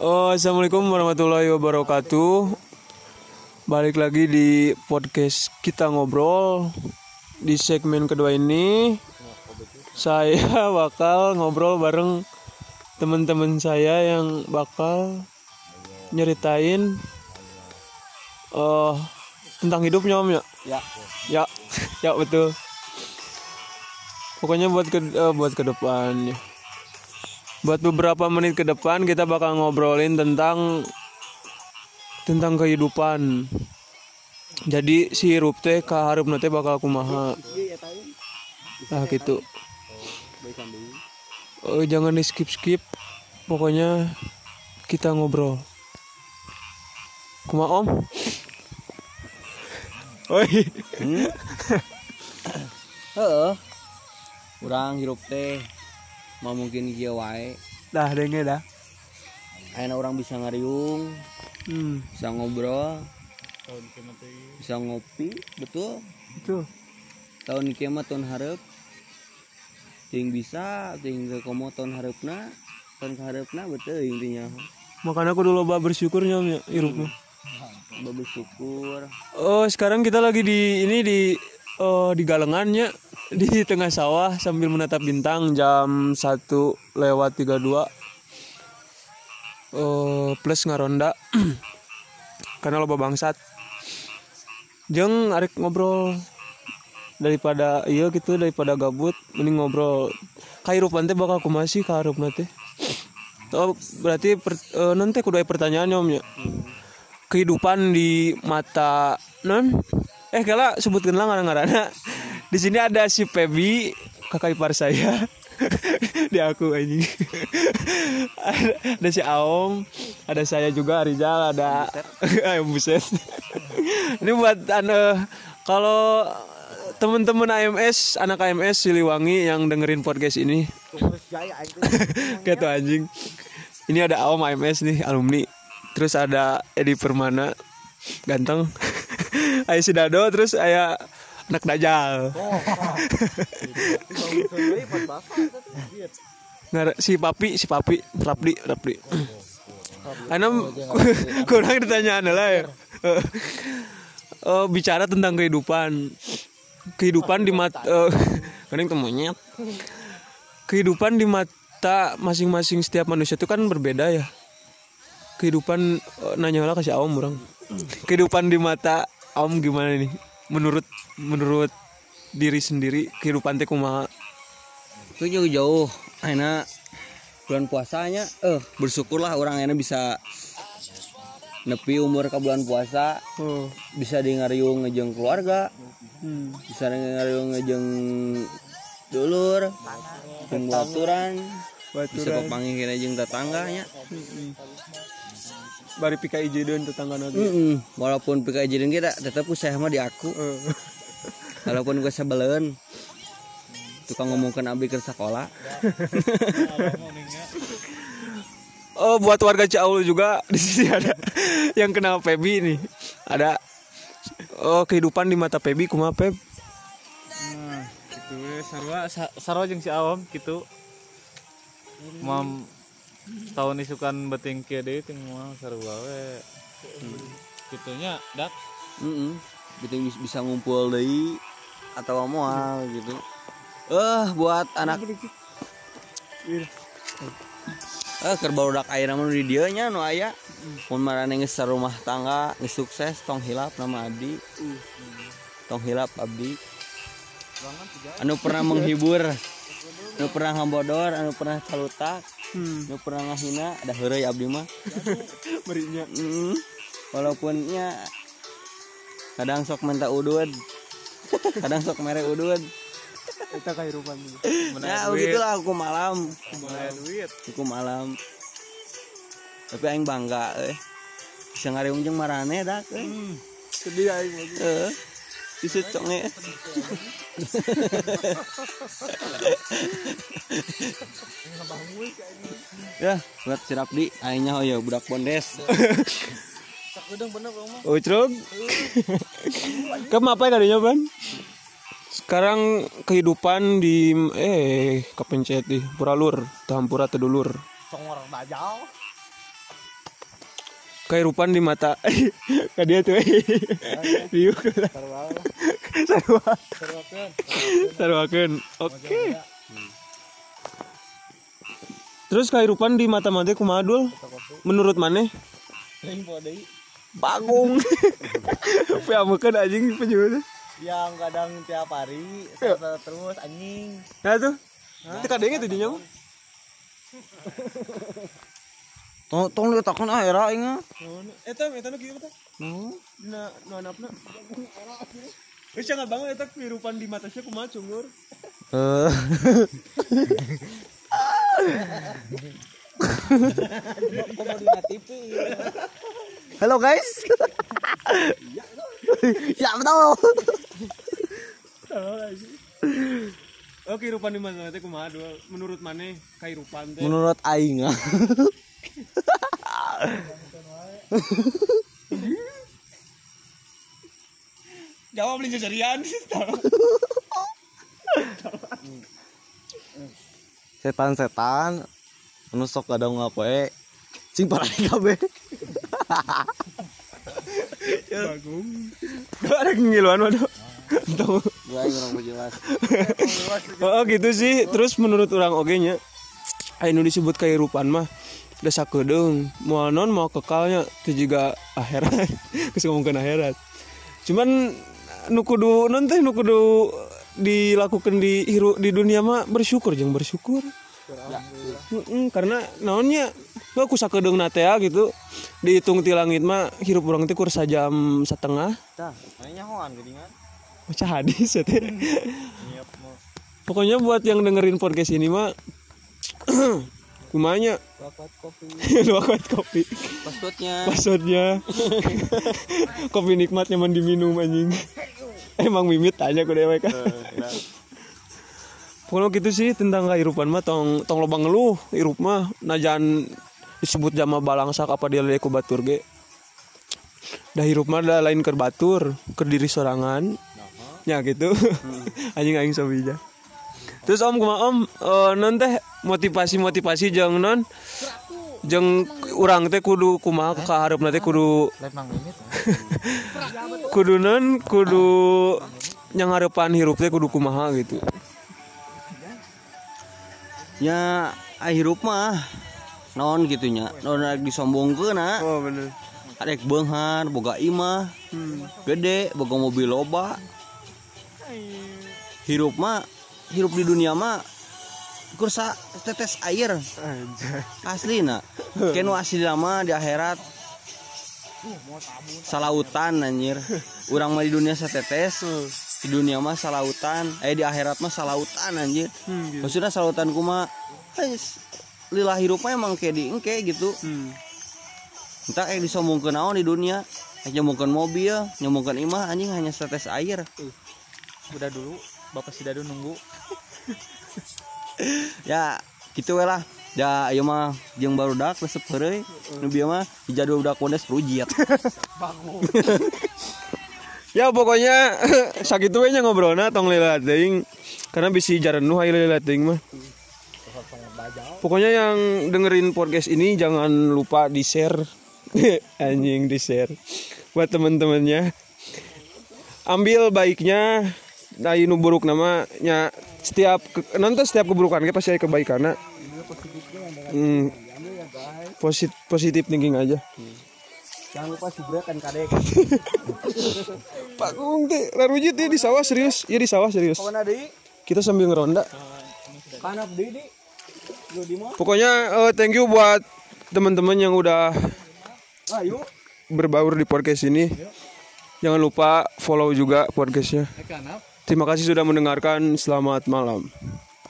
Oh, Assalamualaikum warahmatullahi wabarakatuh. Balik lagi di podcast kita ngobrol di segmen kedua ini. Saya bakal ngobrol bareng teman-teman saya yang bakal nyeritain oh tentang hidupnya om ya. Ya. Ya, ya betul. Pokoknya buat ke eh, buat ke depan ya. Buat beberapa menit ke depan kita bakal ngobrolin tentang tentang kehidupan. Jadi si hirup teh ka hareup teh bakal kumaha. Nah gitu. Oh, jangan di skip skip. Pokoknya kita ngobrol. Kumaha om? Oi. Heeh. Urang hirup teh mau mungkin kieu wae. Dah denge dah. Ayeuna orang bisa ngariung, Hmm, bisa ngobrol, bisa ngopi, betul. itu. Tahun kieu mah tahun hareup. Ting bisa, ting komo tahun hareupna, tahun hareupna betul intinya. Makanya aku dulu loba bersyukurnya ya hirupnya. Ba bersyukur. Oh, sekarang kita lagi di ini di oh, di galengannya di tengah sawah sambil menatap bintang jam 1 lewat 32. Oh, plus ngaronda. Karena loba bangsat. Jeng arek ngobrol daripada iya gitu daripada gabut mending ngobrol kairupan teh bakal kumaha sih kaharupna teh oh berarti per, eh, nanti aya pertanyaan om ya kehidupan di mata non eh kala sebutkan lah ngaran-ngaranna di sini ada si Pebi kakak ipar saya. Di aku anjing. Ada, ada si Aom ada saya juga Rizal ada ayo buset. Ini buat anda kalau teman-teman AMS anak AMS Siliwangi yang dengerin podcast ini. Gitu anjing. Ini ada Aom AMS nih alumni. Terus ada Edi Permana ganteng. Ayah si Dado terus ayah anak Dajal Nggak, si Papi si Papi Rapli Rapli Anam kurang ditanya lah ya. Eh, bicara tentang kehidupan. Kehidupan di mata uh, kadang temunya. Kehidupan di mata masing-masing setiap manusia itu kan berbeda ya. Kehidupan eh, nanya lah kasih awam orang. Kehidupan di mata awam gimana nih menurut menurut diri sendiri kehidupan teh kumaha? Itu jauh-jauh. Ayeuna bulan puasanya eh bersyukurlah orang ayeuna bisa nepi umur ke bulan puasa oh. bisa di ngariung ngejeng keluarga hmm. bisa di ngariung ngejeng dulur jeung baturan bisa kepanggil jeung tetangganya bari pika ijedeun tetangga lagi Mm-mm. walaupun pika jadi kita tetap usaha mah di aku walaupun gue sebelen tukang ngomongkan abdi ke sekolah Oh buat warga Ciaul juga di sini ada yang kenal Pebi nih. Ada oh kehidupan di mata Pebi kumaha Peb? Nah, gitu we sarua sa- sarua jeung si awam gitu. Mam tahun isukan beting kieu deui ting moal sarua we. Kitunya dak Mm-mm. gitu bis- bisa ngumpul deui atau moal gitu. Eh buat anak eh kerbau dak air namun di dieu nya nu aya. Mun marane geus rumah tangga geus sukses tong hilap nama abdi. Tong hilap abdi. Anu pernah menghibur anu pernah ngambodor anu pernah calutak Hmm, pernah ngahina ada heureuy abdi mah. Merinya. Mm, walaupun ya kadang sok minta udud. Kadang sok mere udud. Kita kehidupan ya begitulah aku malam aku malam tapi aing bangga eh bisa ngariung jeung marane dak eh Sedih aing lagi. eh Isu conge ya buat sirap di aingnya oh ya budak bondes Ucrug. Kamu apa ya kadinya ban? Sekarang kehidupan di eh kepencet di Puralur, Tahampura Tedulur. Congor dajal. kehirupan di mata ka dia tuh riuk sarua sarwakeun oke. Terus kehirupan di mata mata kumaha dul menurut maneh? Bagung piamukeun anjing penjual yang kadang tiap hari. Iya. terus anjing. Nah tuh itu kadangnya tuh dinya tong tong letakkan akhirnya ingat. Eta, eta nu kieu teh. Dina nu anapna. Wis jangan banget eta kehirupan di mata sia kumaha cungur. eh Halo guys. ya betul. Oh, kehirupan di mata teh kumaha dua menurut maneh kehirupan teh. Menurut aing Jawab lin jajarian. Setan-setan anu sok kadang ngapoe cing parah kabeh. Bagung. Duh, ada ngiluan mah duh. Tuh. Gua aing urang jelas. Oh gitu sih. Terus menurut orang oge nya anu disebut kehirupan mah udah sakedeung mau non mau kekalnya itu juga akhirat geus ngomongkeun akhirat cuman nu kudu non teh nu kudu dilakukan di hiru di dunia mah bersyukur jeung bersyukur Heeh, karena naonnya gua ku sakedeung na teh gitu dihitung ti langit mah hirup urang teh kur sajam setengah Tah, hoan geuningan. Baca hadis ya teh. Pokoknya buat yang dengerin podcast ini mah kumanya Wakwat kopi. dua kuat kopi Passwordnya. passwordnya kopi nikmat nyaman diminum anjing emang mimit aja ku dewe kan Pokoknya gitu sih tentang kehirupan mah tong tong lobang ngeluh hirup mah. Najan disebut jama balangsak apa dia ku batur ge. Dah hirup mah dah lain ke batur ke diri sorangan. Ya gitu. Anjing aing sabija terus om kumaha om? Eh, non teh motivasi motivasi jeung non jeung urang teh kudu kumaha ka hareupna teh kudu live nang minit kudu non kudu yang harapan hirup teh kudu kumaha gitu Ya ahirup mah non gitunya. Non rek disombongkeun na. oh bener Arek beunghar, boga imah, gede, boga mobil loba. Hirup mah, hirup di dunia mah kursa tetes air. Anjay. Asli na. Kenu asli lama di akhirat. Salautan anjir. Urang mah di dunia setetes di dunia mah salautan. Eh di akhirat mah salautan anjir. Hmm, gitu. maksudnya salautan kuma guys lila hirup mah emang kayak di engke gitu. Hmm. entah kayak disombongkeun naon di dunia. Eh nyombongkeun mobil nyombongkeun imah anjing hanya setes air. Udah dulu bapak si dadu nunggu ya gitu lah. Ya ayo mah jeung barudak resep heureuy. Nu mah jadul budak pondes rujit ya pokoknya sakitu we nya ngobrolna tong lila teuing. Karena bisi jarenuh aya lila teuing mah. Pokoknya yang dengerin podcast ini jangan lupa di share anjing di share buat teman-temannya ambil baiknya dari nu buruk namanya setiap ke, nonton setiap keburukan ge pasti ada kebaikan hmm, positif positif thinking aja. Jangan lupa subrekan kadek Pak Gung teh larujit ya di sawah serius. Ya di sawah serius. Kita sambil ngeronda. Kanap di pokoknya eh, thank you buat teman-teman yang udah ayo berbaur di podcast ini. Jangan lupa follow juga podcastnya terima kasih sudah mendengarkan. Selamat malam